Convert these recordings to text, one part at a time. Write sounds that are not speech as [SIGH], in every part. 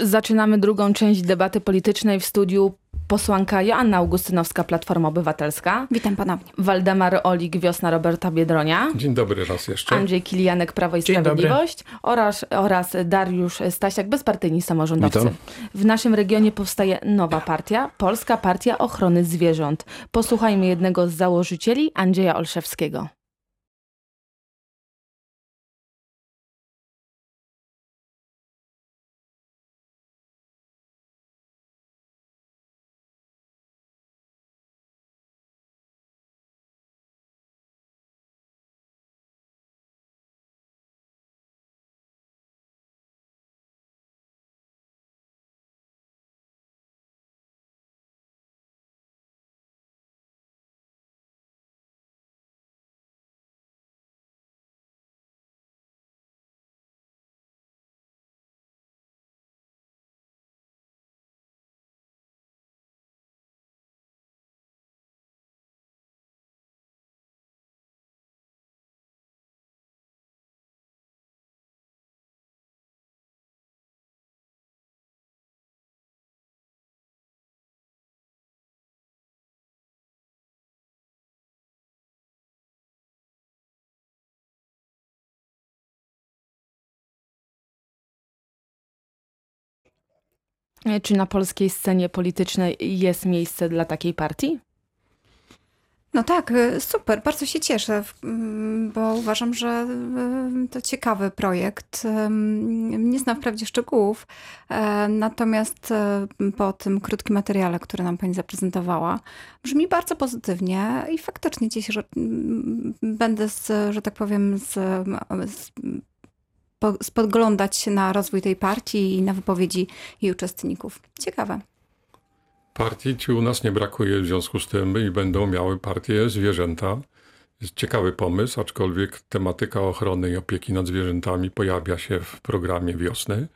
Zaczynamy drugą część debaty politycznej w studiu posłanka Joanna Augustynowska, Platforma Obywatelska. Witam ponownie. Waldemar Olik, Wiosna Roberta Biedronia. Dzień dobry raz jeszcze. Andrzej Kilianek, Prawo i Dzień Sprawiedliwość. Oraz, oraz Dariusz Stasiak, bezpartyjni samorządowcy. Witam. W naszym regionie powstaje nowa partia, Polska Partia Ochrony Zwierząt. Posłuchajmy jednego z założycieli, Andrzeja Olszewskiego. Czy na polskiej scenie politycznej jest miejsce dla takiej partii? No tak, y, super, bardzo się cieszę, mm, bo uważam, że y, to ciekawy projekt. Nie znam wprawdzie szczegółów, e, natomiast e, po tym krótkim materiale, który nam pani zaprezentowała, brzmi bardzo pozytywnie i faktycznie cieszę, że będę, z, że tak powiem, z, z, spoglądać się na rozwój tej partii i na wypowiedzi jej uczestników. Ciekawe. Partii ci u nas nie brakuje, w związku z tym i będą miały partie zwierzęta. Jest ciekawy pomysł, aczkolwiek tematyka ochrony i opieki nad zwierzętami pojawia się w programie wiosny.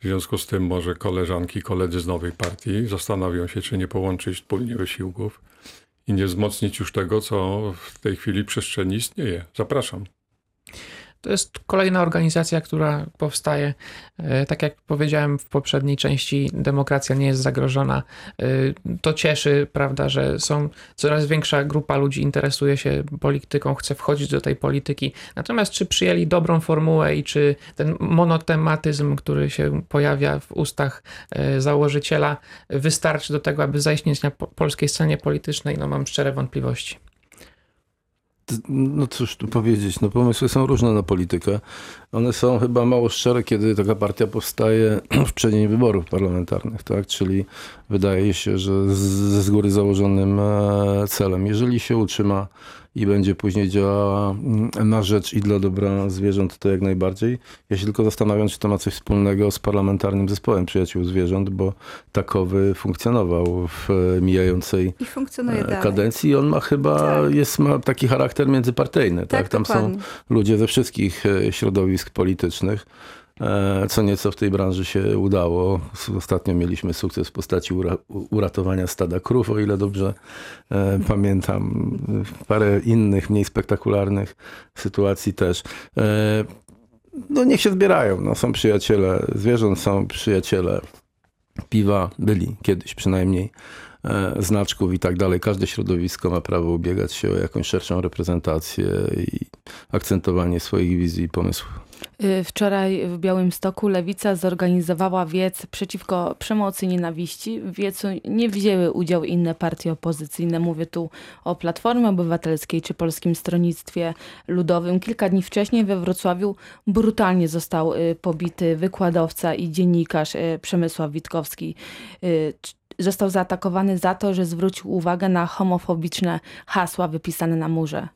W związku z tym może koleżanki, koledzy z nowej partii zastanawią się, czy nie połączyć wspólnie wysiłków i nie wzmocnić już tego, co w tej chwili przestrzeni istnieje. Zapraszam. To jest kolejna organizacja, która powstaje. E, Tak jak powiedziałem w poprzedniej części, demokracja nie jest zagrożona. E, To cieszy, prawda, że są coraz większa grupa ludzi interesuje się polityką, chce wchodzić do tej polityki. Natomiast czy przyjęli dobrą formułę i czy ten monotematyzm, który się pojawia w ustach e, założyciela, wystarczy do tego, aby zaistnieć na po- polskiej scenie politycznej, no mam szczere wątpliwości. No cóż tu powiedzieć, no pomysły są różne na politykę. One są chyba mało szczere, kiedy taka partia powstaje [CLEARS THROAT] w przeddzień wyborów parlamentarnych, tak? Czyli wydaje się, że z, z góry założonym e, celem. Jeżeli się utrzyma i będzie później działała mm, na rzecz i dla dobra zwierząt, to jak najbardziej. Ja się tylko zastanawiam, czy to ma coś wspólnego z parlamentarnym zespołem przyjaciół zwierząt, bo takowy funkcjonował w e, mijającej I e, kadencji. On ma chyba, Tak. jest, ma taki charakter międzypartyjny. Tak, Tak, Tam są dokładnie. ludzie ze wszystkich e, środowisk politycznych. E, Co nieco w tej branży się udało. Ostatnio mieliśmy sukces w postaci uratowania stada krów, o ile dobrze e, pamiętam. Parę innych, mniej spektakularnych sytuacji też. E, No niech się zbierają. No, są przyjaciele zwierząt, są przyjaciele piwa, byli kiedyś przynajmniej znaczków i tak dalej. Każde środowisko ma prawo ubiegać się o jakąś szerszą reprezentację i akcentowanie swoich wizji i pomysłów. Y, Wczoraj w Białymstoku Lewica zorganizowała wiec przeciwko przemocy i nienawiści. W wiecu nie wzięły udziału inne partie opozycyjne. Mówię tu o Platformie Obywatelskiej czy Polskim Stronnictwie Ludowym. Kilka dni wcześniej we Wrocławiu brutalnie został y, pobity wykładowca i dziennikarz y, Przemysław Witkowski. Został zaatakowany za to, że zwrócił uwagę na homofobiczne hasła wypisane na murze.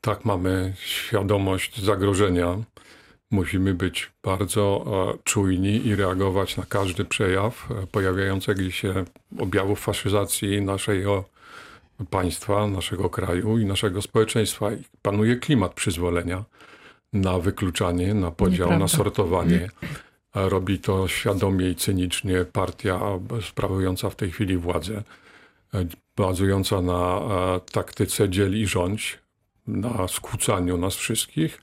Tak, mamy świadomość zagrożenia. Musimy być bardzo e, czujni i reagować na każdy przejaw e, pojawiającego się objawów faszyzacji naszego państwa, naszego kraju i naszego społeczeństwa. I Panuje klimat przyzwolenia na wykluczanie, na podział, na Nieprawda. sortowanie. A Robi to świadomie i cynicznie partia sprawująca w tej chwili władzę, e, bazująca na e, taktyce dziel i rządź, na skłócaniu nas wszystkich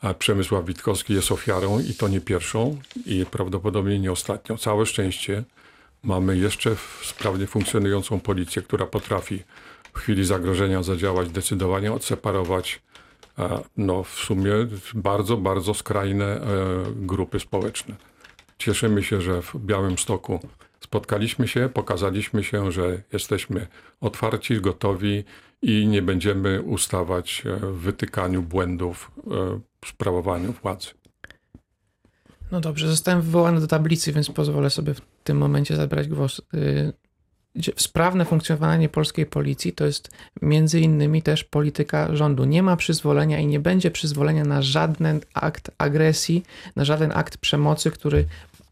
a Przemysław Witkowski jest ofiarą i to nie pierwszą i prawdopodobnie nie ostatnią. Całe szczęście mamy jeszcze sprawnie funkcjonującą policję, która potrafi w chwili zagrożenia zadziałać, zdecydowanie odseparować no, w sumie bardzo, bardzo skrajne e, grupy społeczne. Cieszymy się, że w Białym Stoku spotkaliśmy się, pokazaliśmy się, że jesteśmy otwarci, gotowi i nie będziemy ustawać w wytykaniu błędów e, w sprawowaniu władzy. No dobrze, zostałem wywołany do tablicy, więc pozwolę sobie w tym momencie zabrać głos. Y, sprawne funkcjonowanie polskiej policji to jest między innymi też polityka rządu. Nie ma przyzwolenia i nie będzie przyzwolenia na żaden akt agresji, na żaden akt przemocy, który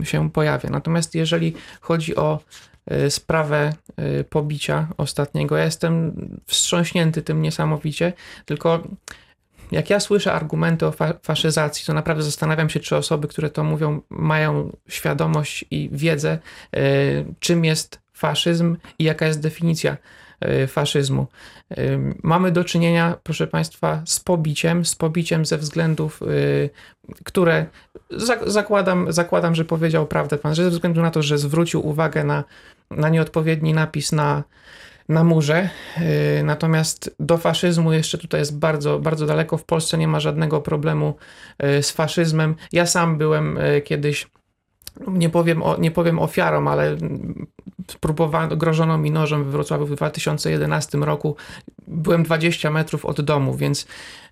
się pojawia. Natomiast jeżeli chodzi o e, sprawę e, pobicia ostatniego, ja jestem wstrząśnięty tym niesamowicie, tylko jak ja słyszę argumenty o fa faszyzacji, to naprawdę zastanawiam się, czy osoby, które to mówią, mają świadomość i wiedzę, e, czym jest faszyzm i jaka jest definicja faszyzmu. Mamy do czynienia, proszę Państwa, z pobiciem, z pobiciem ze względów, które zakładam, zakładam, że powiedział prawdę Pan, że ze względu na to, że zwrócił uwagę na, na nieodpowiedni napis na, na murze. Natomiast do faszyzmu jeszcze tutaj jest bardzo, bardzo daleko. W Polsce nie ma żadnego problemu z faszyzmem. Ja sam byłem kiedyś nie powiem, o, nie powiem ofiarą, ale próbowano, grożono mi nożem w Wrocławiu w 2011 roku. Byłem 20 metrów od domu, więc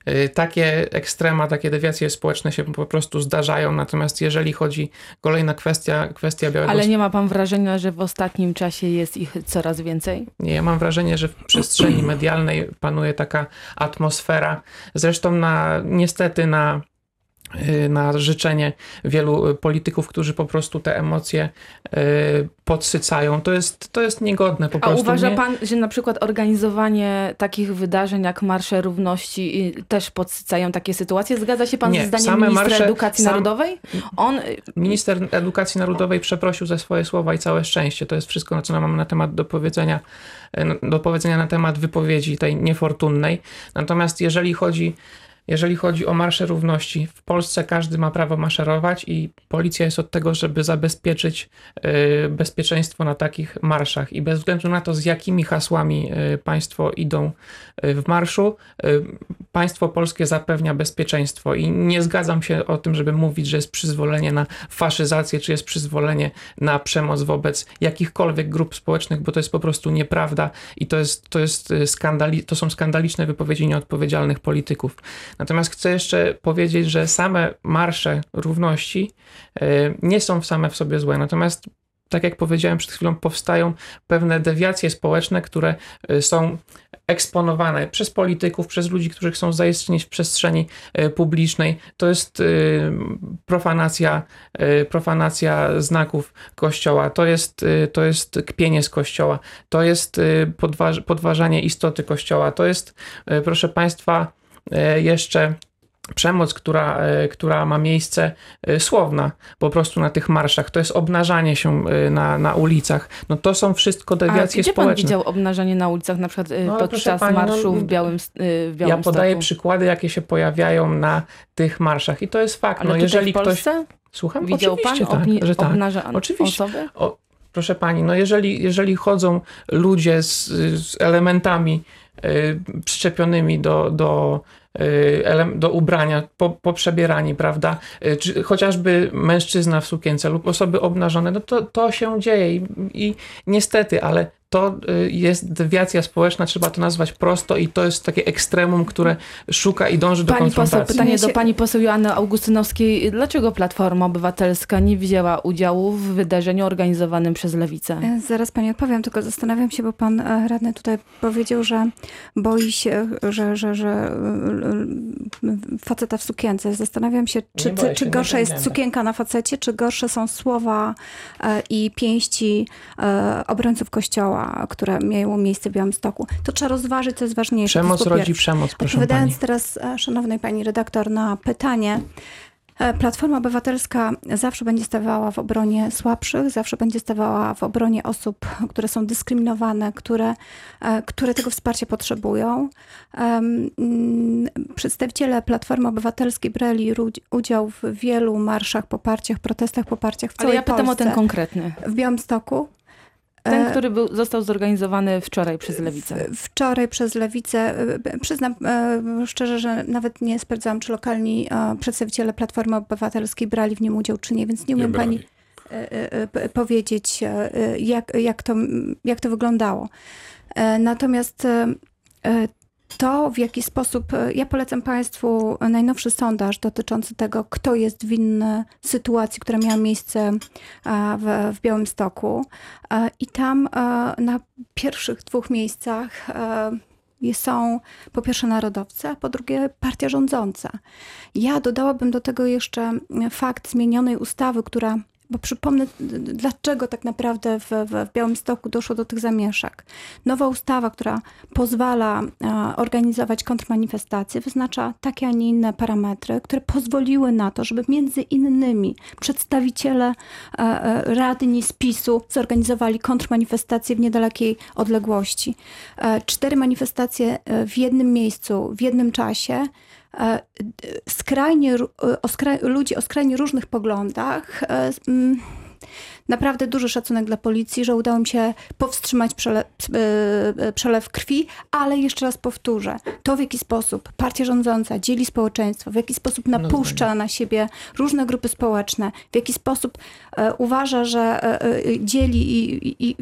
y, takie ekstrema, takie dewiacje społeczne się po prostu zdarzają. Natomiast jeżeli chodzi, kolejna kwestia, kwestia białego... Ale nie ma pan wrażenia, że w ostatnim czasie jest ich coraz więcej? Nie, ja mam wrażenie, że w przestrzeni medialnej panuje taka atmosfera. Zresztą na, niestety na na życzenie wielu polityków, którzy po prostu te emocje y, podsycają. To jest, to jest niegodne po prostu. A uważa nie... pan, że na przykład organizowanie takich wydarzeń jak Marsze Równości y, też podsycają takie sytuacje? Zgadza się pan nie, ze zdaniem ministra marsze, edukacji sam... narodowej? On... Minister edukacji narodowej przeprosił za swoje słowa i całe szczęście. To jest wszystko, co mam na temat do powiedzenia, do powiedzenia na temat wypowiedzi tej niefortunnej. Natomiast jeżeli chodzi jeżeli chodzi o Marsze Równości, w Polsce każdy ma prawo maszerować i policja jest od tego, żeby zabezpieczyć y, bezpieczeństwo na takich marszach. I bez względu na to, z jakimi hasłami y, państwo idą y, w marszu, państwo polskie zapewnia bezpieczeństwo. I nie zgadzam się o tym, żeby mówić, że jest przyzwolenie na faszyzację, czy jest przyzwolenie na przemoc wobec jakichkolwiek grup społecznych, bo to jest po prostu nieprawda i to, jest, to, jest skandali, to są skandaliczne wypowiedzi nieodpowiedzialnych polityków. Natomiast chcę jeszcze powiedzieć, że same marsze równości e, nie są same w sobie złe. Natomiast tak jak powiedziałem przed chwilą, powstają pewne dewiacje społeczne, które e, są eksponowane przez polityków, przez ludzi, którzy chcą zaistnieć w przestrzeni e, publicznej. To jest profanacja, profanacja znaków kościoła, to jest, to jest kpienie z kościoła, to jest podważanie istoty kościoła, to jest, proszę Państwa, jeszcze przemoc, która, e, która ma miejsce e, słowna po prostu na tych marszach. To jest obnażanie się na, na ulicach. No to są wszystko dewiacje A gdzie społeczne. pan widział obnażanie na ulicach na przykład no, podczas pani, marszu no, w Białym, w Białym Ja podaję przykłady, jakie się pojawiają na tych marszach i to jest fakt. Ale no, jeżeli w Polsce? ktoś... Słucham? Widział Oczywiście pan tak, że tak. Oczywiście. osoby? O, proszę pani, no jeżeli, jeżeli chodzą ludzie z, z elementami przyczepionymi do, do Y, do ubrania, poprzebierani, prawda? Y, czy chociażby mężczyzna w sukience lub osoby obnażone, no to, to się dzieje i, i niestety, ale to y, jest dewiacja społeczna, trzeba to nazwać prosto i to jest takie ekstremum, które szuka i dąży do pani konfrontacji. Poseł, pytanie do pani poseł Joanny Augustynowskiej. Dlaczego Platforma Obywatelska nie wzięła udziału w wydarzeniu organizowanym przez Lewicę? E, zaraz pani odpowiem, tylko zastanawiam się, bo pan e, radny tutaj powiedział, że boi się, że, że, że e, faceta w sukience. Zastanawiam się, czy, się, czy gorsza jest sukienka na facecie, czy gorsze są słowa i pięści obrońców kościoła które miało miejsce w Białymstoku. To trzeba rozważyć, co jest ważniejsze. Przemoc rodzi przemoc, proszę Odpowiadając pani. teraz, e, szanownej pani redaktor, na pytanie, E, Platforma Obywatelska zawsze będzie stawała w obronie słabszych, zawsze będzie stawała w obronie osób, które są dyskryminowane, które, e, które tego wsparcia potrzebują. Mm, Przedstawiciele Platformy Obywatelskiej brali udział w wielu marszach, poparciach, protestach, poparciach w Ale całej ja pytam Polsce. o ten konkretny. W Białymstoku. Ten, E, który był, został zorganizowany wczoraj przez Lewicę. Wczoraj przez Lewicę, y, przyznam e, szczerze, że nawet nie sprawdzałam, czy lokalni e, przedstawiciele Platformy Obywatelskiej brali w nim udział, czy nie, więc nie Nie umiem pani brali. e, e, p- powiedzieć, e, e, jak, jak, to, jak to wyglądało. E, Natomiast e, e, to, w jaki sposób. e, Ja polecam Państwu najnowszy sondaż dotyczący tego, kto jest winny sytuacji, która miała miejsce w, w Białymstoku. E, I tam e, na pierwszych dwóch miejscach są po pierwsze narodowcy, a po drugie partia rządząca. Ja dodałabym do tego jeszcze fakt zmienionej ustawy, która. Bo przypomnę, dlaczego tak naprawdę w, w, Białymstoku doszło do tych zamieszek. Nowa ustawa, która pozwala e, organizować kontrmanifestacje, wyznacza takie, a nie inne parametry, które pozwoliły na to, żeby między innymi przedstawiciele e, e, radni z zorganizowali kontrmanifestacje w niedalekiej odległości. Cztery manifestacje w jednym miejscu, w jednym czasie. E, Skrajnie, e, o ludzi o skrajnie różnych poglądach. Naprawdę duży szacunek dla policji, że udało mi się powstrzymać przelew, e, przelew krwi, ale jeszcze raz powtórzę, to w jaki sposób partia rządząca dzieli społeczeństwo, w jaki sposób napuszcza na siebie różne grupy społeczne, w jaki sposób e, uważa, że e, e, dzieli i, i, i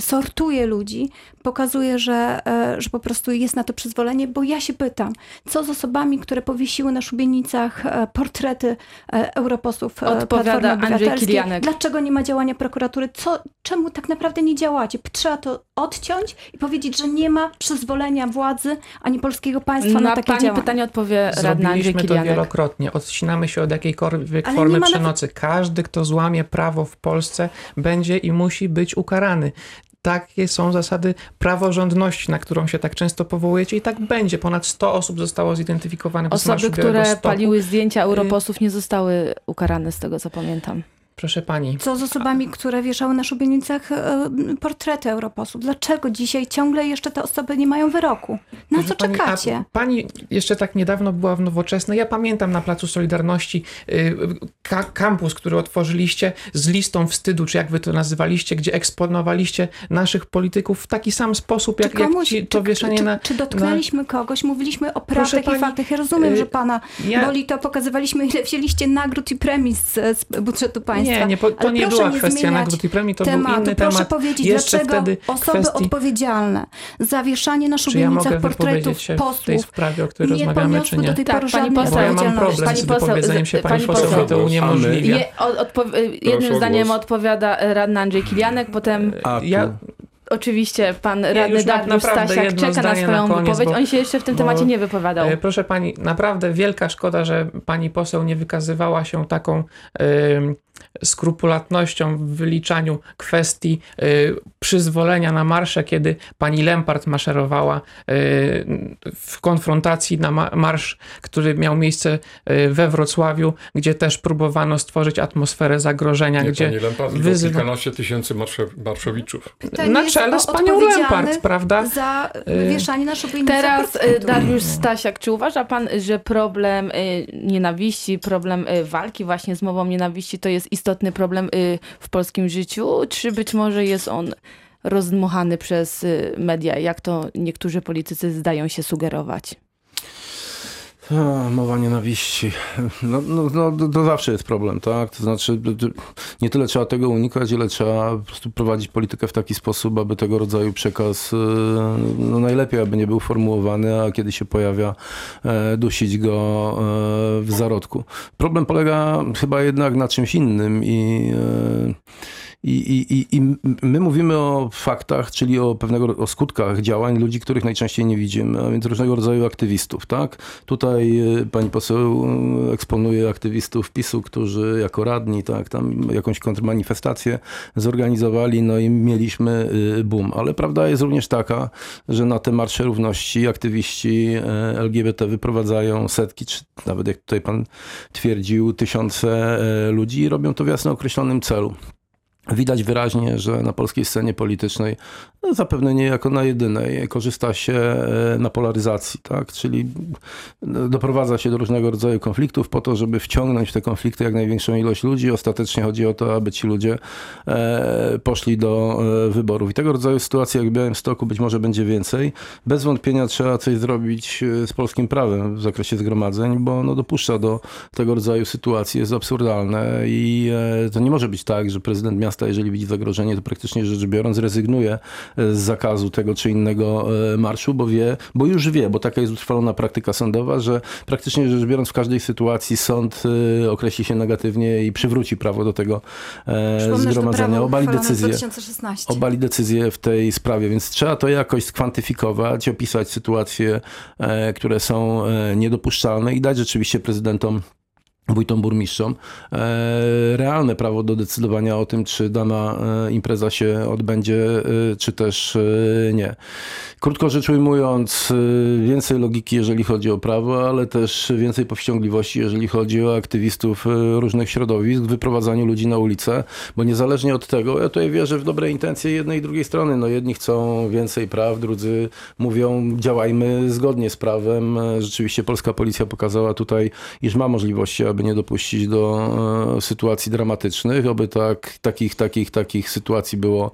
sortuje ludzi, pokazuje, że, że po prostu jest na to przyzwolenie, bo ja się pytam, co z osobami, które powiesiły na szubienicach portrety europosłów Odpowiada Platformy Obywatelskiej? Dlaczego nie ma działania prokuratury? Co, czemu tak naprawdę nie działacie? Trzeba to odciąć i powiedzieć, że nie ma przyzwolenia władzy ani polskiego państwa na, Na takie pani działania. pytanie odpowie radny Andrzej Zrobiliśmy to wielokrotnie. Odcinamy się od jakiejkolwiek Ale formy nawet- przemocy. Każdy, kto złamie prawo w Polsce, będzie i musi być ukarany. Takie są zasady praworządności, na którą się tak często powołujecie i tak będzie. Ponad 100 osób zostało zidentyfikowanych Osoby, które paliły zdjęcia Y- europosłów nie zostały ukarane z tego, co pamiętam. Proszę pani, Co z osobami, które wieszały na szubienicach e, portrety europosłów? Dlaczego dzisiaj ciągle jeszcze te osoby nie mają wyroku? Na Proszę co pani, czekacie? Pani jeszcze tak niedawno była w Nowoczesnej. Ja pamiętam na Placu Solidarności y, ka- kampus, który otworzyliście z listą wstydu, czy jak wy to nazywaliście, gdzie eksponowaliście naszych polityków w taki sam sposób, jak, Czy jak komuś- ci, to czy, wieszanie czy, na... czy dotknęliśmy kogoś? Mówiliśmy o prawdach i pani, faktach. Ja rozumiem, y, że pana ja- boli to. Pokazywaliśmy, ile wzięliście nagród i premii z, z budżetu państwa. Nie, nie, po, to Ale nie była nie kwestia nagród i premii, to tematu. był inny Proszę temat. powiedzieć, Jeszcze dlaczego wtedy osoby kwestii, odpowiedzialne za wieszanie na czy ja szubienicach portretów się w tej posłów sprawie, o której nie rozmawiamy, czy nie? do tej Tak, pory pani poseł- ja mam problem z Pani poseł- wypowiedzeniem się, z- pani pani poseł to uniemożliwia. Je, jednym zdaniem odpowiada radny Andrzej Kilianek, potem Ja, oczywiście pan Nie, radny Dariusz Stasiak czeka na swoją na koniec, wypowiedź. bo- On się jeszcze w tym bo- temacie nie wypowiadał. E, Proszę pani, naprawdę wielka szkoda, że pani poseł nie wykazywała się taką skrupulatnością w wyliczaniu kwestii y, przyzwolenia na marsze, kiedy pani Lempart maszerowała y, w konfrontacji na ma- marsz, który miał miejsce y, we Wrocławiu, gdzie też próbowano stworzyć atmosferę zagrożenia, Nie, gdzie pani Lempart, wyzywa- kilkanaście tysięcy marszo- marszowiczów. Pytanie na czele z panią Lempart, prawda? Za Y, wieszanie na szubienicach Teraz y. Dariusz Stasiak, czy uważa pan, że problem y, nienawiści, problem y, walki właśnie z mową nienawiści to jest istotny problem y, w polskim życiu, czy być może jest on rozdmuchany przez y, media, jak to niektórzy politycy zdają się sugerować? Mowa nienawiści. No, no, no to, zawsze jest problem, tak? To znaczy, nie tyle trzeba tego unikać, ile trzeba po prostu prowadzić politykę w taki sposób, aby tego rodzaju przekaz y, no, najlepiej, aby nie był formułowany, a kiedy się pojawia, e, dusić go e, w zarodku. Problem polega chyba jednak na czymś innym i, e, I, i, I my mówimy o faktach, czyli o pewnego o skutkach działań ludzi, których najczęściej nie widzimy, a więc różnego rodzaju aktywistów. Tak? Tutaj e, pani poseł e, eksponuje aktywistów PiSu, którzy jako radni tak, tam jakąś kontrmanifestację zorganizowali, no i mieliśmy boom. Ale prawda jest również taka, że na te marsze równości aktywiści LGBT wyprowadzają setki, czy nawet jak tutaj pan twierdził, tysiące ludzi i robią to w jasno określonym celu. Widać wyraźnie, że na polskiej scenie politycznej, no zapewne nie jako na jedynej, korzysta się e, na polaryzacji, tak? czyli no, doprowadza się do różnego rodzaju konfliktów po to, żeby wciągnąć w te konflikty jak największą ilość ludzi. Ostatecznie chodzi o to, aby ci ludzie e, poszli do e, wyborów. I tego rodzaju sytuacji jak w Białymstoku być może będzie więcej. Bez wątpienia trzeba coś zrobić z polskim prawem w zakresie zgromadzeń, bo ono dopuszcza do tego rodzaju sytuacji, jest absurdalne i to nie może być tak, że prezydent miasta miasta, jeżeli widzi zagrożenie, to praktycznie rzecz biorąc rezygnuje e, z zakazu tego czy innego e, marszu, bo wie, bo już wie, bo taka jest utrwalona praktyka sądowa, że praktycznie rzecz biorąc w każdej sytuacji sąd e, określi się negatywnie i przywróci prawo do tego Przypomnę, zgromadzenia. Obali decyzję, obali decyzję w tej sprawie, więc trzeba to jakoś skwantyfikować, opisać sytuacje, które są niedopuszczalne i dać rzeczywiście prezydentom wójtom burmistrzom e, realne prawo do decydowania o tym, czy dana e, impreza się odbędzie, e, czy też nie. Krótko rzecz ujmując, więcej logiki, jeżeli chodzi o prawo, ale też więcej powściągliwości, jeżeli chodzi o aktywistów różnych środowisk wyprowadzaniu ludzi na ulicę, bo niezależnie od tego, ja tutaj wierzę w dobre intencje jednej i drugiej strony. No jedni chcą więcej praw, drudzy mówią działajmy zgodnie z prawem. Rzeczywiście polska policja pokazała tutaj, iż ma możliwości, aby nie dopuścić do e, sytuacji dramatycznych, aby tak, takich, takich, takich sytuacji było,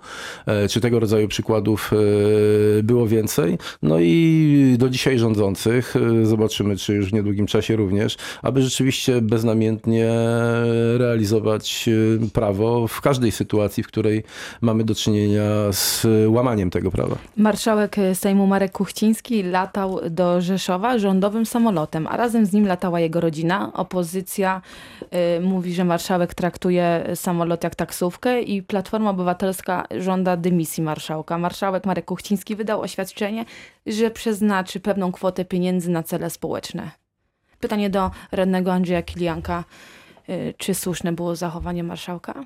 e, czy tego rodzaju przykładów e, było więcej. No i do dzisiaj rządzących, zobaczymy, czy już w niedługim czasie również, aby rzeczywiście beznamiętnie realizować prawo w każdej sytuacji, w której mamy do czynienia z łamaniem tego prawa. Marszałek Sejmu Marek Kuchciński latał do Rzeszowa rządowym samolotem, a razem z nim latała jego rodzina. Opozycja Opozycja y, mówi, że marszałek traktuje samolot jak taksówkę i Platforma Obywatelska żąda dymisji marszałka. Marszałek Marek Kuchciński wydał oświadczenie, że przeznaczy pewną kwotę pieniędzy na cele społeczne. Pytanie do radnego Andrzeja Kilianka. Y, czy słuszne było zachowanie marszałka?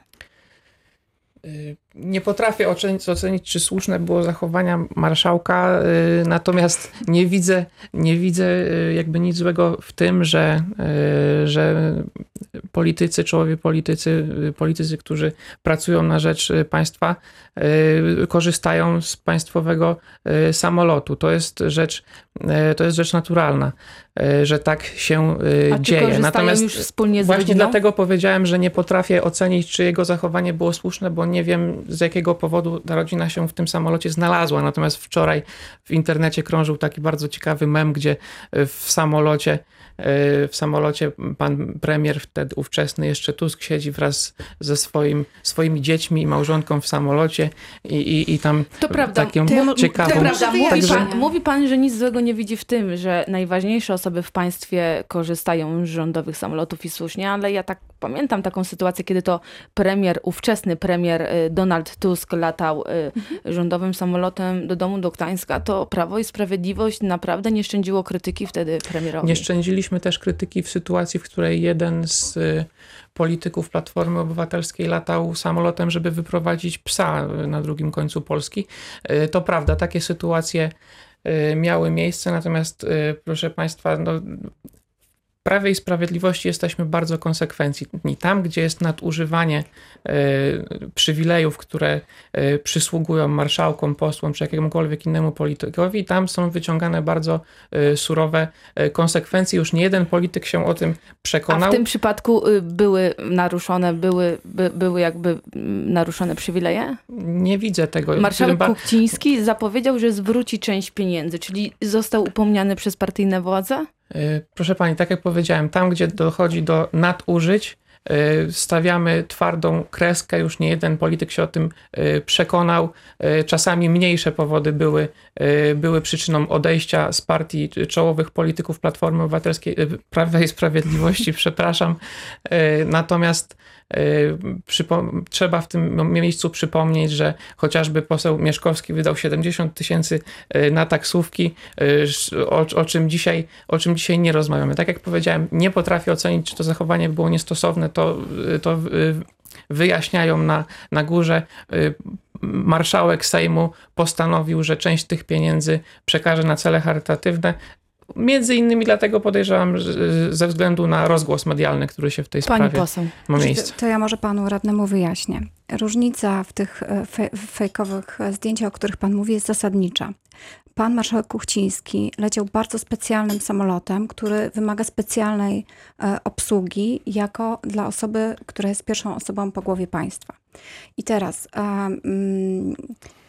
Y, nie potrafię ocenić, ocenić, czy słuszne było zachowania marszałka, y, natomiast nie widzę, nie widzę y, jakby nic złego w tym, że, że politycy, czołowi politycy, politycy, którzy pracują na rzecz państwa, korzystają z państwowego samolotu. To jest rzecz, to jest rzecz naturalna, że tak się A dzieje. Natomiast już wspólnie właśnie dlatego powiedziałem, że nie potrafię ocenić, czy jego zachowanie było słuszne, bo nie wiem z jakiego powodu ta rodzina się w tym samolocie znalazła. Natomiast wczoraj w internecie krążył taki bardzo ciekawy mem, gdzie w samolocie w samolocie pan premier wtedy ówczesny jeszcze Tusk siedzi wraz ze swoim, swoimi dziećmi i małżonką w samolocie i, i, i tam to prawda, taką to, ciekawą... To prawda. Mówi, Także... pan, mówi pan, że nic złego nie widzi w tym, że najważniejsze osoby w państwie korzystają z rządowych samolotów i słusznie, ale ja tak pamiętam taką sytuację, kiedy to premier, ówczesny premier y, Donald Tusk latał y, mhm. rządowym samolotem do domu do Gdańska, to Prawo i Sprawiedliwość naprawdę nie szczędziło krytyki wtedy premierowi. Nie szczędziliśmy też krytyki w sytuacji, w której jeden z y, polityków Platformy Obywatelskiej latał samolotem, żeby wyprowadzić psa na drugim końcu Polski. To prawda, takie sytuacje miały miejsce, natomiast proszę Państwa, no, Prawie i Sprawiedliwości jesteśmy bardzo konsekwencyjni. Tam, gdzie jest nadużywanie e, przywilejów, które e, przysługują marszałkom, posłom czy jakiemukolwiek innemu politykowi, tam są wyciągane bardzo e, surowe konsekwencje. Już nie jeden polityk się o tym przekonał. A w tym przypadku y, były naruszone, były, by, były jakby mm, naruszone przywileje? Nie widzę tego. Marszałek Kuchciński zapowiedział, że zwróci część pieniędzy, czyli został upomniany przez partyjne władze? E, proszę pani, tak jak powiedziałem, tam gdzie dochodzi do nadużyć, e, stawiamy twardą kreskę. Już nie jeden polityk się o tym e, przekonał. Czasami mniejsze powody były, były przyczyną odejścia z partii czołowych polityków Platformy Obywatelskiej, Prawa i Sprawiedliwości, [LAUGHS] przepraszam. Natomiast y, trzeba w tym miejscu przypomnieć, że chociażby poseł Mieszkowski wydał 70 tysięcy y, na taksówki, y, o, o, czym dzisiaj, o czym dzisiaj nie rozmawiamy. Tak jak powiedziałem, nie potrafię ocenić, czy to zachowanie było niestosowne, to, to wyjaśniają na, na górze marszałek Sejmu postanowił, że część tych pieniędzy przekaże na cele charytatywne. Między innymi dlatego podejrzewam, ze względu na rozgłos medialny, który się w tej Pani sprawie poseł. ma miejsce. To, to ja może panu radnemu wyjaśnię. Różnica w tych e, fe, fejkowych zdjęciach, o których pan mówi, jest zasadnicza. Pan marszałek Kuchciński leciał bardzo specjalnym samolotem, który wymaga specjalnej e, obsługi, jako dla osoby, która jest pierwszą osobą po głowie państwa. I teraz. Um, e,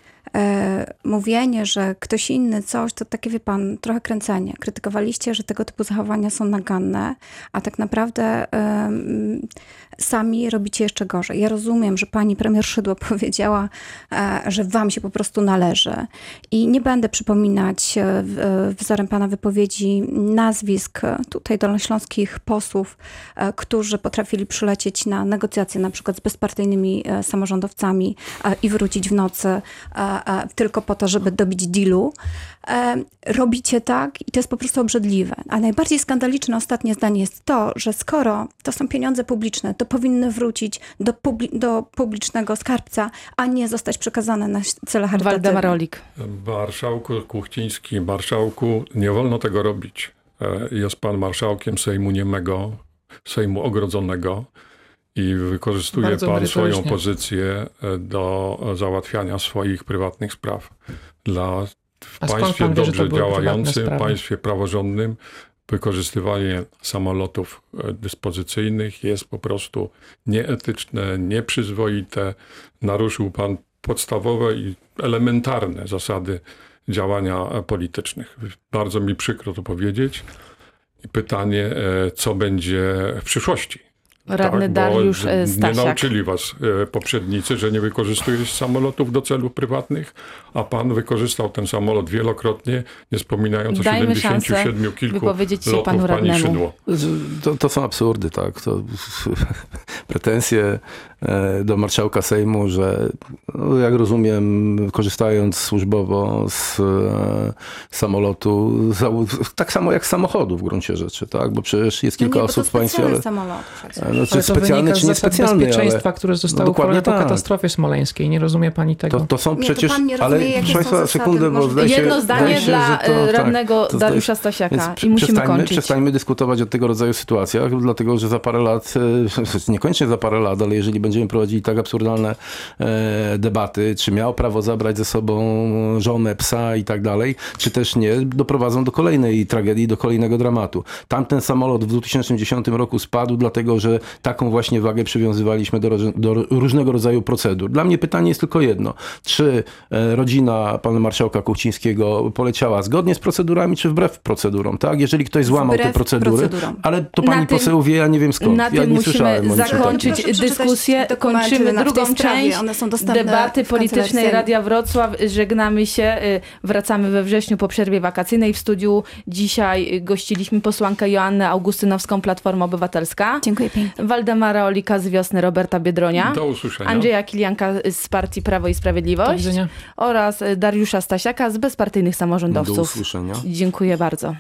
mówienie, że ktoś inny coś, to takie, wie pan, trochę kręcenie. Krytykowaliście, że tego typu zachowania są naganne, a tak naprawdę e, sami robicie jeszcze gorzej. Ja rozumiem, że pani premier Szydło [LAUGHS] powiedziała, e, że wam się po prostu należy i nie będę przypominać e, wzorem pana wypowiedzi nazwisk tutaj dolnośląskich posłów, e, którzy potrafili przylecieć na negocjacje na przykład z bezpartyjnymi samorządowcami i wrócić w nocy tylko po to, żeby dobić dealu. Robicie tak i to jest po prostu obrzydliwe. A najbardziej skandaliczne ostatnie zdanie jest to, że skoro to są pieniądze publiczne, to powinny wrócić do, publi do publicznego skarbca, a nie zostać przekazane na cele charytatywne. Waldemar Olik. Marszałku Kuchciński, marszałku, nie wolno tego robić. E, jest pan marszałkiem Sejmu Niemego, Sejmu Ogrodzonego i wykorzystuje Bardzo pan swoją pozycję e, do załatwiania swoich prywatnych spraw. Dla w A państwie wie, dobrze działającym, państwie praworządnym, wykorzystywanie samolotów e, dyspozycyjnych jest po prostu nieetyczne, nieprzyzwoite. Naruszył pan podstawowe i elementarne zasady działania politycznych. Bardzo mi przykro to powiedzieć. I pytanie, e, co będzie w przyszłości? Radny Tak, Dariusz e, Nie Stasiak. nauczyli was e, poprzednicy, że nie wykorzystujesz samolotów do celów prywatnych, a pan wykorzystał ten samolot wielokrotnie, nie wspominając o Dajmy 77 kilku wypowiedzieć się lotów panu pani radnemu. Szydło. To, to są absurdy, tak. To [LAUGHS] pretensje do marszałka Sejmu, że no, jak rozumiem, korzystając służbowo z e, samolotu, za, tak samo jak z samochodu w gruncie rzeczy, tak? Bo przecież jest kilka no nie, osób w państwie. Ale, samolot przecież. no, Ale specjalny, czy niespecjalny, bezpieczeństwa, ale które zostały dokładnie uchwalone po tak. katastrofie smoleńskiej. Nie rozumie pani tego. to, to są Nie, to przecież. pan nie ale rozumie, jakie proszę są państwa, sekundę, bo zdaje się, Jedno zdaje zdanie się, dla to, e, tak. radnego To Dariusza Więc Stasiaka i musimy przestańmy, kończyć. przestańmy dyskutować o tego rodzaju sytuacjach, dlatego że za parę lat, [LAUGHS] e, niekoniecznie za parę lat, ale jeżeli będziemy prowadzili tak absurdalne e, debaty, czy miał prawo zabrać ze sobą żonę, psa i tak dalej, czy też nie, doprowadzą do kolejnej tragedii, do kolejnego dramatu. Tamten samolot w 2010 roku spadł, dlatego że taką właśnie wagę przywiązywaliśmy do, do różnego rodzaju procedur. Dla mnie pytanie jest tylko jedno. Czy e, rodzina pana marszałka Kuchcińskiego poleciała zgodnie z procedurami, czy wbrew procedurom, tak? Jeżeli ktoś złamał te Wbrew procedury, procedurom. ale to Na pani tym- poseł wie, ja nie wiem skąd. Na ja tym nie musimy zakończyć dyskusję. Dokumenty Kończymy drugą część One są dostępne debaty politycznej. Radia Wrocław. Żegnamy się. y, Wracamy we wrześniu po przerwie wakacyjnej. W studiu dzisiaj gościliśmy posłankę Joannę Augustynowską, Platforma Obywatelska. Dziękuję pięknie. Waldemara Olika z Wiosny, Roberta Biedronia. Do usłyszenia. Andrzeja Kilianka z partii Prawo i Do Sprawiedliwość widzenia. oraz Dariusza Stasiaka z bezpartyjnych Do samorządowców. usłyszenia. Dziękuję bardzo.